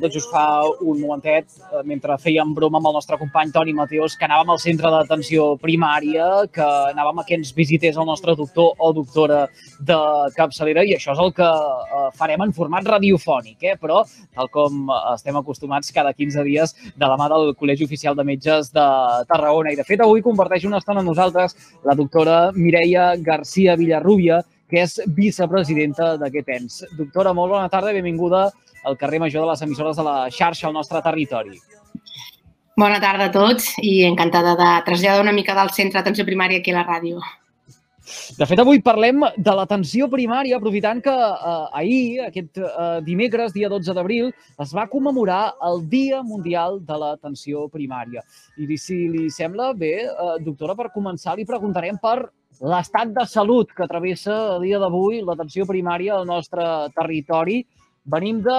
tot just fa un momentet, eh, mentre fèiem broma amb el nostre company Toni Mateos, que anàvem al centre d'atenció primària, que anàvem a que ens visités el nostre doctor o doctora de capçalera, i això és el que eh, farem en format radiofònic, eh? però tal com estem acostumats cada 15 dies de la mà del Col·legi Oficial de Metges de Tarragona. I, de fet, avui comparteix una estona amb nosaltres la doctora Mireia García Villarrubia, que és vicepresidenta d'aquest ens. Doctora, molt bona tarda i benvinguda al carrer Major de les emissores de la xarxa al nostre territori. Bona tarda a tots i encantada de traslladar una mica del centre d'atenció primària aquí a la ràdio. De fet, avui parlem de l'atenció primària, aprofitant que eh, ahir, aquest eh, dimecres, dia 12 d'abril, es va commemorar el Dia Mundial de l'Atenció Primària. I si li sembla bé, eh, doctora, per començar, li preguntarem per l'estat de salut que travessa a dia d'avui l'atenció primària al nostre territori. Venim de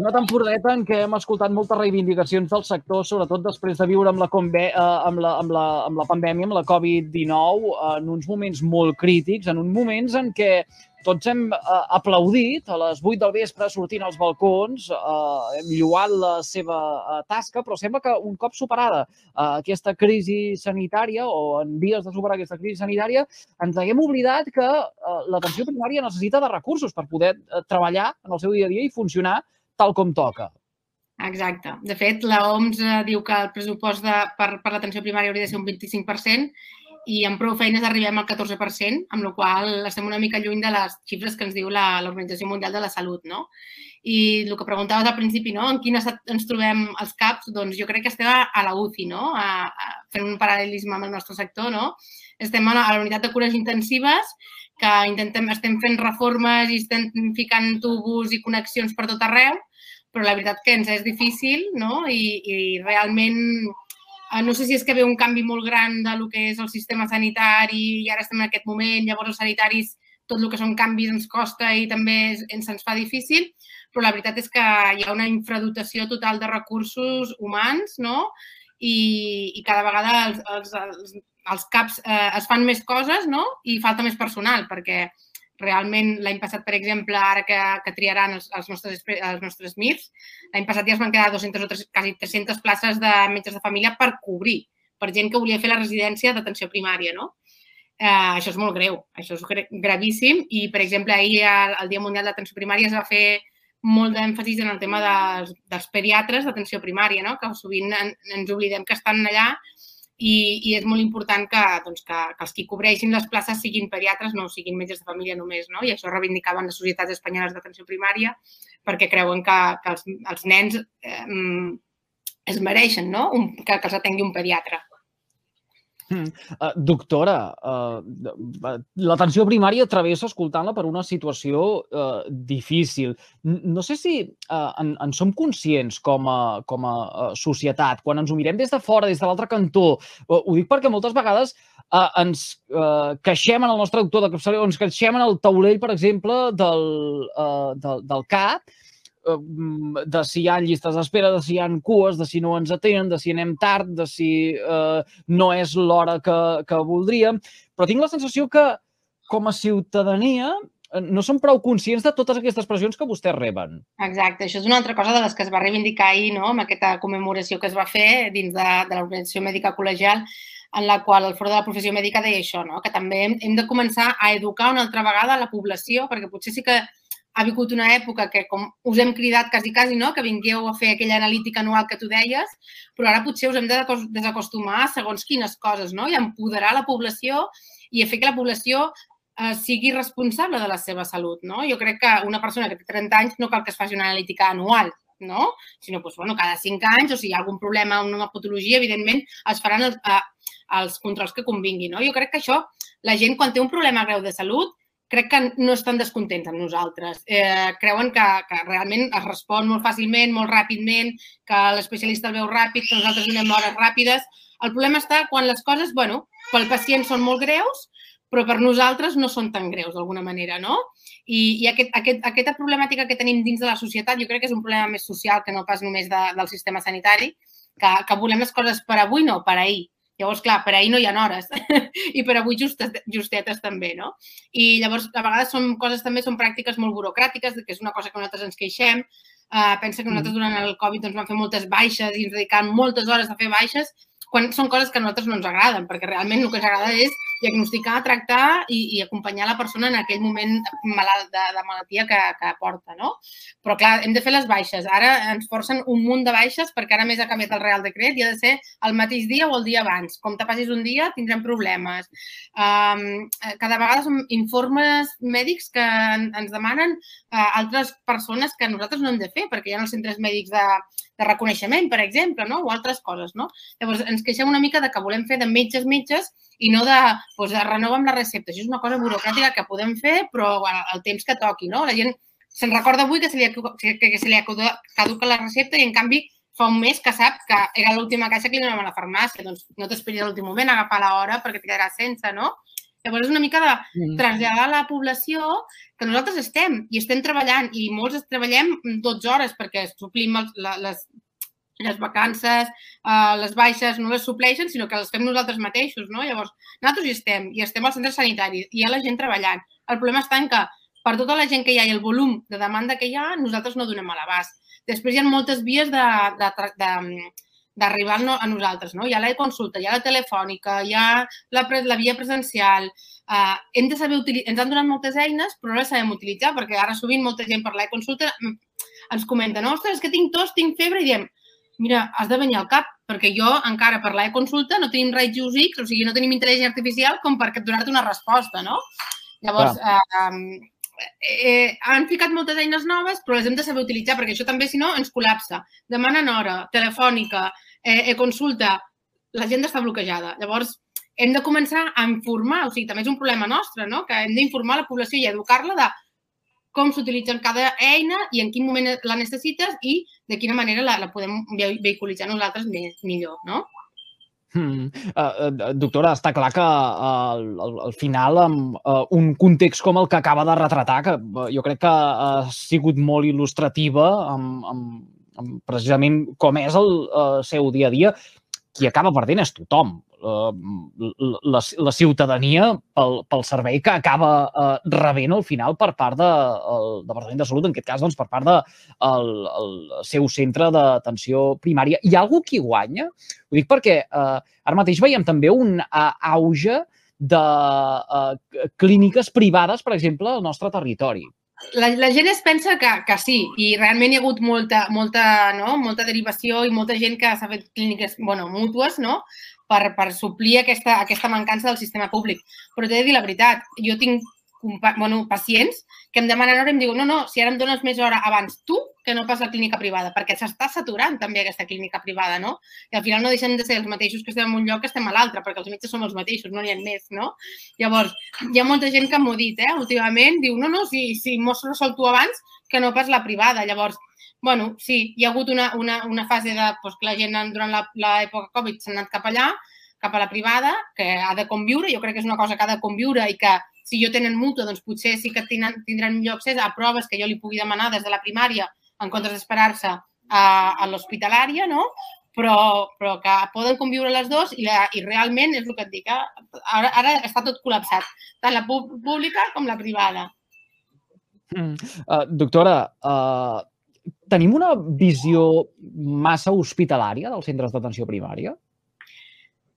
una temporadeta en què hem escoltat moltes reivindicacions del sector, sobretot després de viure amb la, conve, eh, amb la, amb la, amb la pandèmia, amb la Covid-19, en uns moments molt crítics, en uns moments en què tots hem eh, aplaudit a les 8 del vespre sortint als balcons, eh, hem lloat la seva eh, tasca, però sembla que un cop superada eh, aquesta crisi sanitària o en vies de superar aquesta crisi sanitària, ens haguem oblidat que eh, l'atenció primària necessita de recursos per poder eh, treballar en el seu dia a dia i funcionar tal com toca. Exacte. De fet, la OMS eh, diu que el pressupost de, per, per l'atenció primària hauria de ser un 25%, i amb prou feines arribem al 14%, amb la qual estem una mica lluny de les xifres que ens diu l'Organització Mundial de la Salut, no? I el que preguntaves al principi, no? En quin estat ens trobem els CAPs? Doncs jo crec que estem a, la UCI, no? A, a, fent un paral·lelisme amb el nostre sector, no? Estem a la, a la unitat de cures intensives, que intentem, estem fent reformes i estem ficant tubos i connexions per tot arreu, però la veritat que ens és difícil, no? I, i realment no sé si és que ve un canvi molt gran de lo que és el sistema sanitari i ara estem en aquest moment, llavors els sanitaris tot el que són canvis ens costa i també ens, ens fa difícil, però la veritat és que hi ha una infradotació total de recursos humans, no? I, i cada vegada els, els, els, els CAPs eh, es fan més coses, no? I falta més personal, perquè realment l'any passat, per exemple, ara que, que triaran els, els, nostres, els nostres MIRs, l'any passat ja es van quedar 200 o 3, quasi 300 places de metges de família per cobrir, per gent que volia fer la residència d'atenció primària, no? Eh, això és molt greu, això és gravíssim i, per exemple, ahir al Dia Mundial d'Atenció Primària es va fer molt d'èmfasis en el tema dels, dels pediatres d'atenció primària, no? que sovint en, ens oblidem que estan allà i, i és molt important que, doncs, que, que els que cobreixin les places siguin pediatres, no siguin metges de família només, no? I això reivindicaven les societats espanyoles d'atenció primària perquè creuen que, que els, els nens eh, es mereixen, no? Un, que, que els atengui un pediatre. Uh, doctora, uh, l'atenció primària travessa escoltant-la per una situació uh, difícil. No sé si uh, en, en som conscients com a, com a uh, societat, quan ens ho mirem des de fora, des de l'altre cantó. Uh, ho dic perquè moltes vegades uh, ens uh, queixem en el nostre doctor de capçalera, ens queixem en el taulell, per exemple, del, uh, del, del CAP, de si hi ha llistes d'espera, de si hi ha cues, de si no ens atenen, de si anem tard, de si eh, no és l'hora que, que voldríem. Però tinc la sensació que, com a ciutadania, eh, no som prou conscients de totes aquestes pressions que vostès reben. Exacte, això és una altra cosa de les que es va reivindicar ahir, no?, amb aquesta commemoració que es va fer dins de, de l'Organització Mèdica Col·legial, en la qual el Foro de la Professió Mèdica deia això, no? que també hem, hem de començar a educar una altra vegada la població, perquè potser sí que ha vingut una època que com us hem cridat quasi, quasi, no? que vingueu a fer aquella analítica anual que tu deies, però ara potser us hem de desacostumar segons quines coses no? i empoderar la població i a fer que la població eh, sigui responsable de la seva salut. No? Jo crec que una persona que té 30 anys no cal que es faci una analítica anual, no? sinó doncs, bueno, cada 5 anys o si hi ha algun problema una patologia, evidentment es faran els, eh, els controls que convinguin. No? Jo crec que això, la gent quan té un problema greu de salut, crec que no estan descontents amb nosaltres. Eh, creuen que, que realment es respon molt fàcilment, molt ràpidament, que l'especialista el veu ràpid, que nosaltres donem hores ràpides. El problema està quan les coses, bueno, pel pacient són molt greus, però per nosaltres no són tan greus, d'alguna manera, no? I, i aquest, aquest, aquesta problemàtica que tenim dins de la societat jo crec que és un problema més social que no pas només de, del sistema sanitari, que, que volem les coses per avui, no, per ahir. Llavors, clar, per ahir no hi ha hores i per avui justes, justetes també, no? I llavors, a vegades són coses també, són pràctiques molt burocràtiques, que és una cosa que nosaltres ens queixem, Uh, pensa que nosaltres durant el Covid doncs, vam fer moltes baixes i ens dedicàvem moltes hores a fer baixes quan són coses que a nosaltres no ens agraden, perquè realment el que ens agrada és diagnosticar, tractar i, i acompanyar la persona en aquell moment malalt de, de malaltia que, que porta, no? Però, clar, hem de fer les baixes. Ara ens forcen un munt de baixes perquè ara més ha canviat el Real Decret i ha de ser el mateix dia o el dia abans. Com te passis un dia, tindrem problemes. Um, cada vegada són informes mèdics que ens demanen uh, altres persones que nosaltres no hem de fer, perquè hi ha els centres mèdics de, de reconeixement, per exemple, no? o altres coses. No? Llavors, ens queixem una mica de que volem fer de metges, metges, i no de, doncs, de renovar amb la recepta. Això és una cosa burocràtica que podem fer, però bueno, el temps que toqui, no? La gent se'n recorda avui que se li, ha, que se li ha caducat la recepta i, en canvi, fa un mes que sap que era l'última caixa que li donaven a la farmàcia. Doncs no t'esperis a l'últim moment a agafar l'hora perquè et quedarà sense, no? Llavors és una mica de mm. traslladar a la població que nosaltres estem i estem treballant i molts treballem 12 hores perquè suplim les, les, les vacances, eh, les baixes no les supleixen, sinó que les fem nosaltres mateixos, no? Llavors, nosaltres hi estem, i estem al centre sanitari, i hi ha la gent treballant. El problema està en que per tota la gent que hi ha i el volum de demanda que hi ha, nosaltres no donem a l'abast. Després hi ha moltes vies de, de, de, d'arribar a nosaltres. No? Hi ha la consulta, hi ha la telefònica, hi ha la, la via presencial. Uh, hem de saber ens han donat moltes eines, però no les sabem utilitzar, perquè ara sovint molta gent per la consulta ens comenta, no, ostres, és que tinc tos, tinc febre, i diem, mira, has de venir al cap, perquè jo encara per la consulta no tenim rajos X, o sigui, no tenim intel·ligència artificial com per donar-te una resposta, no? Llavors, eh, eh, han ficat moltes eines noves, però les hem de saber utilitzar, perquè això també, si no, ens col·lapsa. Demanen hora, telefònica, eh, eh, consulta, la gent està bloquejada. Llavors, hem de començar a informar, o sigui, també és un problema nostre, no? que hem d'informar la població i educar-la de com s'utilitza cada eina i en quin moment la necessites i de quina manera la, la podem vehiculitzar nosaltres més, millor, no? Hmm. Uh, doctora, està clar que uh, al, al final amb uh, un context com el que acaba de retratar, que uh, jo crec que ha sigut molt il·lustrativa amb, amb, amb precisament com és el uh, seu dia a dia, qui acaba perdent és tothom. Eh, la, la ciutadania pel, pel servei que acaba eh, rebent al final per part del de, Departament de Salut, en aquest cas doncs, per part del de, el, el seu centre d'atenció primària. Hi ha algú qui guanya? Ho dic perquè eh, ara mateix veiem també un uh, auge de uh, clíniques privades, per exemple, al nostre territori. La, la gent es pensa que, que sí, i realment hi ha hagut molta, molta, no? molta derivació i molta gent que s'ha fet clíniques bueno, mútues, no? Per, per suplir aquesta, aquesta mancança del sistema públic. Però t'he de dir la veritat, jo tinc bueno, pacients que em demanen hora i em diuen no, no, si ara em dones més hora abans tu que no pas la clínica privada, perquè s'està saturant també aquesta clínica privada, no? I al final no deixem de ser els mateixos que estem en un lloc que estem a l'altre, perquè els metges som els mateixos, no n'hi ha més, no? Llavors, hi ha molta gent que m'ho ha dit, eh? Últimament, diu, no, no, si, si m'ho resol tu abans que no pas la privada. Llavors, bueno, sí, hi ha hagut una, una, una fase de doncs, que la gent durant l'època Covid s'ha anat cap allà, cap a la privada, que ha de conviure, jo crec que és una cosa que ha de conviure i que si jo tenen mútua, doncs potser sí que tindran, tindran millor accés a proves que jo li pugui demanar des de la primària en comptes d'esperar-se a, a l'hospitalària, no? Però, però que poden conviure les dues i, la, i realment és el que et dic, eh? ara, ara està tot col·lapsat, tant la pública com la privada. Mm. Uh, doctora, uh, tenim una visió massa hospitalària dels centres d'atenció primària?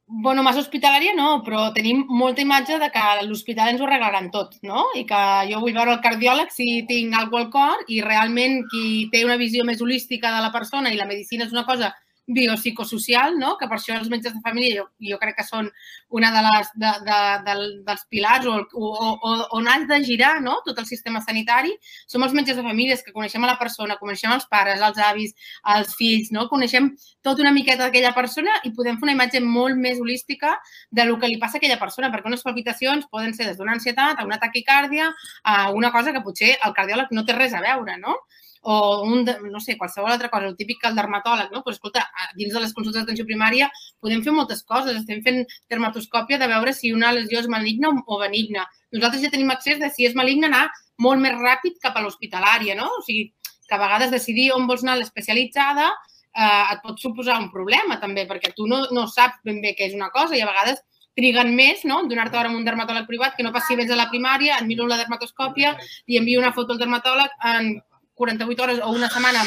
bueno, massa hospitalària no, però tenim molta imatge de que l'hospital ens ho arreglaran tot, no? I que jo vull veure el cardiòleg si tinc alguna al cor i realment qui té una visió més holística de la persona i la medicina és una cosa biopsicosocial, no? que per això els metges de família jo, jo crec que són una de les, de, de, de, dels pilars o, o, o, on has de girar no? tot el sistema sanitari. Som els metges de famílies que coneixem a la persona, coneixem els pares, els avis, els fills, no? coneixem tot una miqueta d'aquella persona i podem fer una imatge molt més holística de lo que li passa a aquella persona, perquè unes palpitacions poden ser des d'una ansietat a una taquicàrdia a una cosa que potser el cardiòleg no té res a veure, no? O un, no sé, qualsevol altra cosa, el típic que el dermatòleg, no? Però, escolta, dins de les consultes d'atenció primària podem fer moltes coses. Estem fent dermatoscòpia de veure si una lesió és maligna o benigna. Nosaltres ja tenim accés de si és maligna anar molt més ràpid cap a l'hospitalària, no? O sigui, que a vegades decidir on vols anar a l'especialitzada eh, et pot suposar un problema també, perquè tu no, no saps ben bé què és una cosa i a vegades triguen més, no? Donar-te hora amb un dermatòleg privat, que no pas si vens a la primària, et miro la dermatoscòpia, i envio una foto al dermatòleg, en 48 hores o una setmana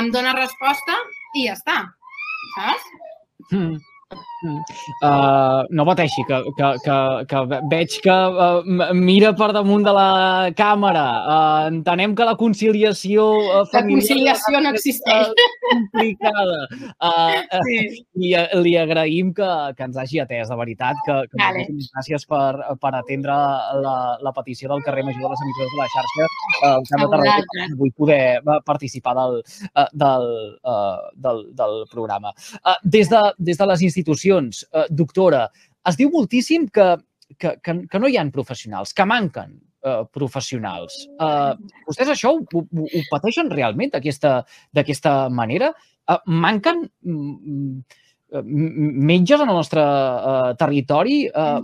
em, dona resposta i ja està, saps? Mm. Uh, no pateixi, que, que, que, que veig que uh, mira per damunt de la càmera. Uh, entenem que la conciliació uh, familiar... La conciliació no existeix. Complicada. Uh, sí. I li agraïm que, que ens hagi atès, de veritat, que, que vale. gràcies per, per atendre la, la petició del carrer Major de les emissores de la xarxa. Uh, em sembla vull poder participar del, uh, del, uh, del, del programa. Uh, des, de, des de les institucions, uh, doctora, es diu moltíssim que, que, que, que no hi ha professionals, que manquen eh, professionals. Eh, vostès això ho, ho, ho pateixen realment d'aquesta manera? Eh, manquen mm, metges en el nostre uh, territori? Uh,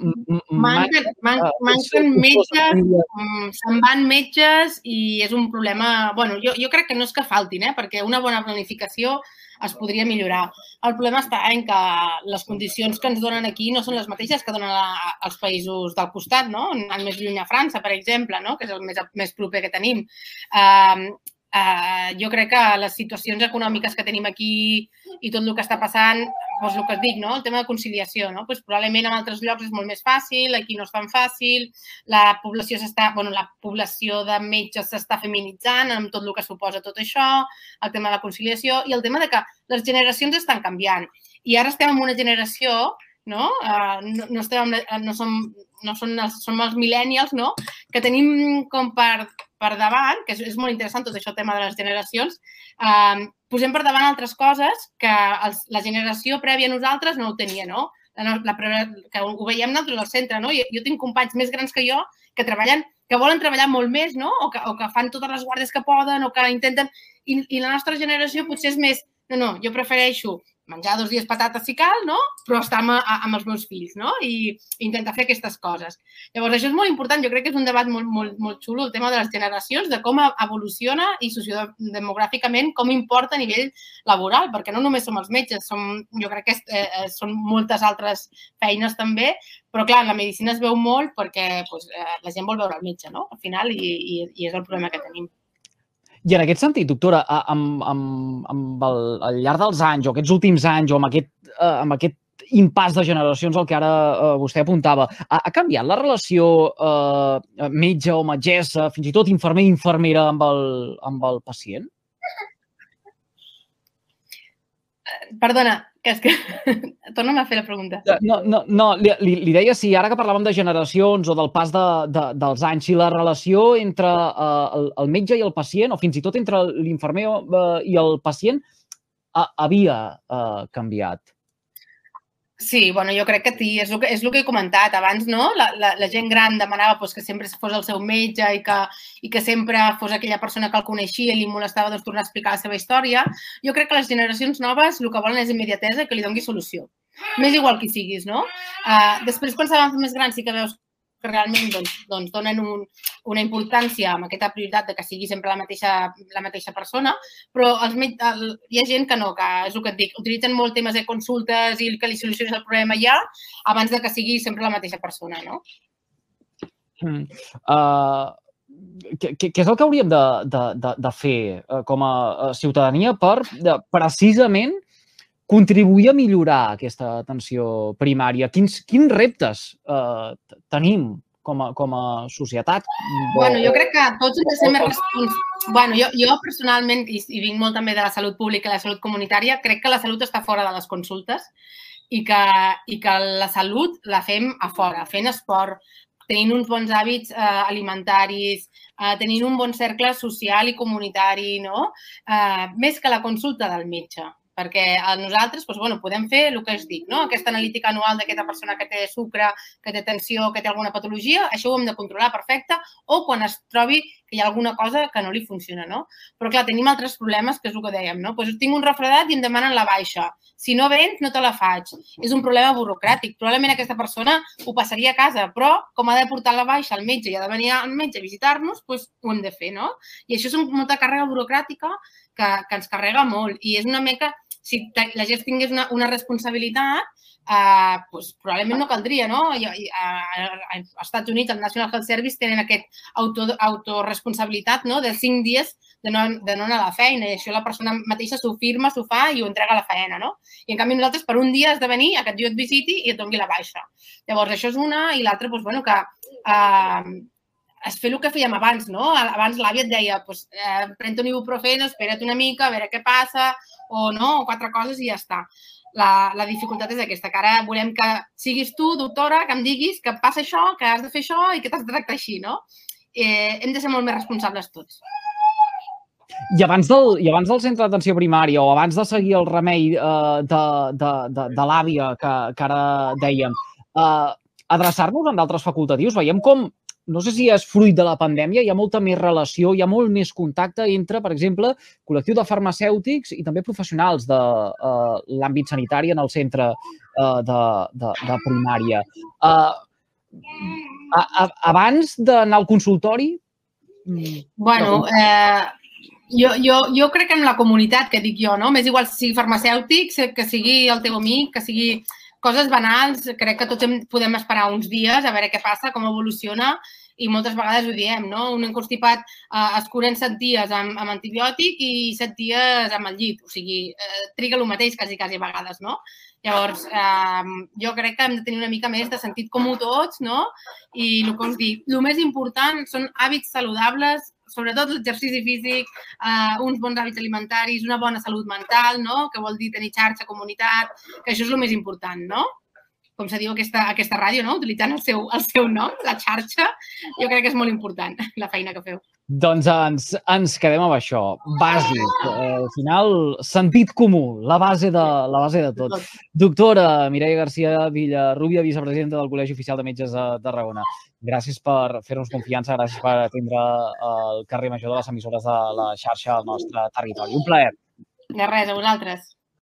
manquen, man, manquen metges, mm, se'n van metges i és un problema... bueno, jo, jo crec que no és que faltin, eh, perquè una bona planificació es podria millorar. El problema està en que les condicions que ens donen aquí no són les mateixes que donen a, als països del costat, no? Anant més lluny a França, per exemple, no? que és el més, més proper que tenim. Uh, uh, jo crec que les situacions econòmiques que tenim aquí i tot el que està passant, doncs el que et dic, no? el tema de conciliació, no? pues probablement en altres llocs és molt més fàcil, aquí no és tan fàcil, la població s'està, bueno, la població de metges s'està feminitzant amb tot el que suposa tot això, el tema de la conciliació i el tema de que les generacions estan canviant. I ara estem en una generació, no? Uh, no, no, estem amb, no som no són els, som els millennials, no? que tenim com per, per davant, que és, és molt interessant tot això, el tema de les generacions, eh, posem per davant altres coses que els, la generació prèvia a nosaltres no ho tenia, no? La, la, que ho veiem nosaltres al centre, no? Jo, jo tinc companys més grans que jo que treballen, que volen treballar molt més, no? O que, o que fan totes les guàrdies que poden, o que intenten... I, I la nostra generació potser és més... No, no, jo prefereixo menjar dos dies patates si cal, no? però estar amb, amb els meus fills no? i intentar fer aquestes coses. Llavors, això és molt important. Jo crec que és un debat molt, molt, molt xulo, el tema de les generacions, de com evoluciona i sociodemogràficament com importa a nivell laboral, perquè no només som els metges, som, jo crec que eh, eh són moltes altres feines també, però clar, la medicina es veu molt perquè pues, eh, la gent vol veure el metge, no? Al final, i, i, i és el problema que tenim. I en aquest sentit, doctora, amb, amb, amb el, al llarg dels anys o aquests últims anys o amb aquest, eh, amb aquest impàs de generacions al que ara eh, vostè apuntava, ha, ha canviat la relació eh, metge o metgessa, fins i tot infermer i infermera amb el, amb el pacient? Perdona, que és que... Torna'm a fer la pregunta. No, no, no li, li deia si ara que parlàvem de generacions o del pas de, de, dels anys, si la relació entre uh, el, el metge i el pacient, o fins i tot entre l'infermer uh, i el pacient, uh, havia uh, canviat. Sí, bueno, jo crec que sí, és el que, és el que he comentat abans, no? La, la, la gent gran demanava pues, que sempre fos el seu metge i que, i que sempre fos aquella persona que el coneixia i li molestava doncs, tornar a explicar la seva història. Jo crec que les generacions noves el que volen és immediatesa que li doni solució. M'és igual qui siguis, no? Uh, després, quan s'avança més gran, sí que veus que realment doncs, doncs donen un, una importància amb aquesta prioritat de que sigui sempre la mateixa, la mateixa persona, però els, el, hi ha gent que no, que és el que et dic, utilitzen molt temes de consultes i que li solucionis el problema ja abans de que sigui sempre la mateixa persona, no? Mm. Uh, què, què és el que hauríem de, de, de, de fer uh, com a ciutadania per de, precisament contribuir a millorar aquesta atenció primària? Quins, quins reptes eh, tenim com a, com a societat? Bueno, jo crec que tots hem de ser més responsables. Bueno, jo, jo personalment, i, i vinc molt també de la salut pública i la salut comunitària, crec que la salut està fora de les consultes i que, i que la salut la fem a fora, fent esport, tenint uns bons hàbits eh, alimentaris, eh, tenint un bon cercle social i comunitari, no? Eh, més que la consulta del metge perquè a nosaltres doncs, bueno, podem fer el que es dic, no? aquesta analítica anual d'aquesta persona que té sucre, que té tensió, que té alguna patologia, això ho hem de controlar perfecte, o quan es trobi que hi ha alguna cosa que no li funciona. No? Però clar, tenim altres problemes, que és el que dèiem. No? Pues tinc un refredat i em demanen la baixa. Si no vens, no te la faig. És un problema burocràtic. Probablement aquesta persona ho passaria a casa, però com ha de portar la baixa al metge i ha de venir al metge a visitar-nos, doncs ho hem de fer. No? I això és molta càrrega burocràtica que, que ens carrega molt. I és una mica si la gent tingués una, una responsabilitat, eh, doncs probablement no caldria, no? I, i, a, als Estats Units, el National Health Service, tenen aquest auto, autoresponsabilitat no? de cinc dies de no, de no anar a la feina. I això la persona mateixa s'ho firma, s'ho fa i ho entrega a la feina, no? I en canvi nosaltres per un dia has de venir a que et visiti i et doni la baixa. Llavors, això és una, i l'altra, doncs, bueno, que eh, es fer el que fèiem abans, no? Abans l'àvia et deia, pues, eh, pren un ibuprofeno, espera't una mica, a veure què passa, o no, o quatre coses i ja està. La, la dificultat és aquesta, que ara volem que siguis tu, doctora, que em diguis que passa això, que has de fer això i que t'has de tractar així, no? Eh, hem de ser molt més responsables tots. I abans del, i abans del centre d'atenció primària o abans de seguir el remei eh, de, de, de, de l'àvia que, que ara dèiem, eh, adreçar-nos en d'altres facultatius, veiem com no sé si és fruit de la pandèmia, hi ha molta més relació, hi ha molt més contacte entre, per exemple, col·lectiu de farmacèutics i també professionals de uh, l'àmbit sanitari en el centre uh, de, de, de primària. Uh, a, a, abans d'anar al consultori... Bueno, eh, jo, jo, jo crec que en la comunitat, que dic jo, no? M'és igual si sigui farmacèutic, que sigui el teu amic, que sigui coses banals, crec que tots podem esperar uns dies a veure què passa, com evoluciona i moltes vegades ho diem, no? Un encostipat eh, es cura en dies amb, amb antibiòtic i set dies amb el llit. O sigui, eh, triga el mateix quasi, quasi a vegades, no? Llavors, eh, jo crec que hem de tenir una mica més de sentit comú tots, no? I el que us dic, el més important són hàbits saludables, sobretot l'exercici físic, eh, uns bons hàbits alimentaris, una bona salut mental, no? que vol dir tenir xarxa, comunitat, que això és el més important, no? com se diu aquesta, aquesta ràdio, no? utilitzant el seu, el seu nom, la xarxa, jo crec que és molt important la feina que feu. Doncs ens, ens quedem amb això, bàsic. Eh, al final, sentit comú, la base de, la base de tot. Doctora Mireia García Villarrubia, vicepresidenta del Col·legi Oficial de Metges de Tarragona. Gràcies per fer-nos confiança, gràcies per atendre el carrer major de les emissores de la xarxa al nostre territori. Un plaer. De res, a vosaltres.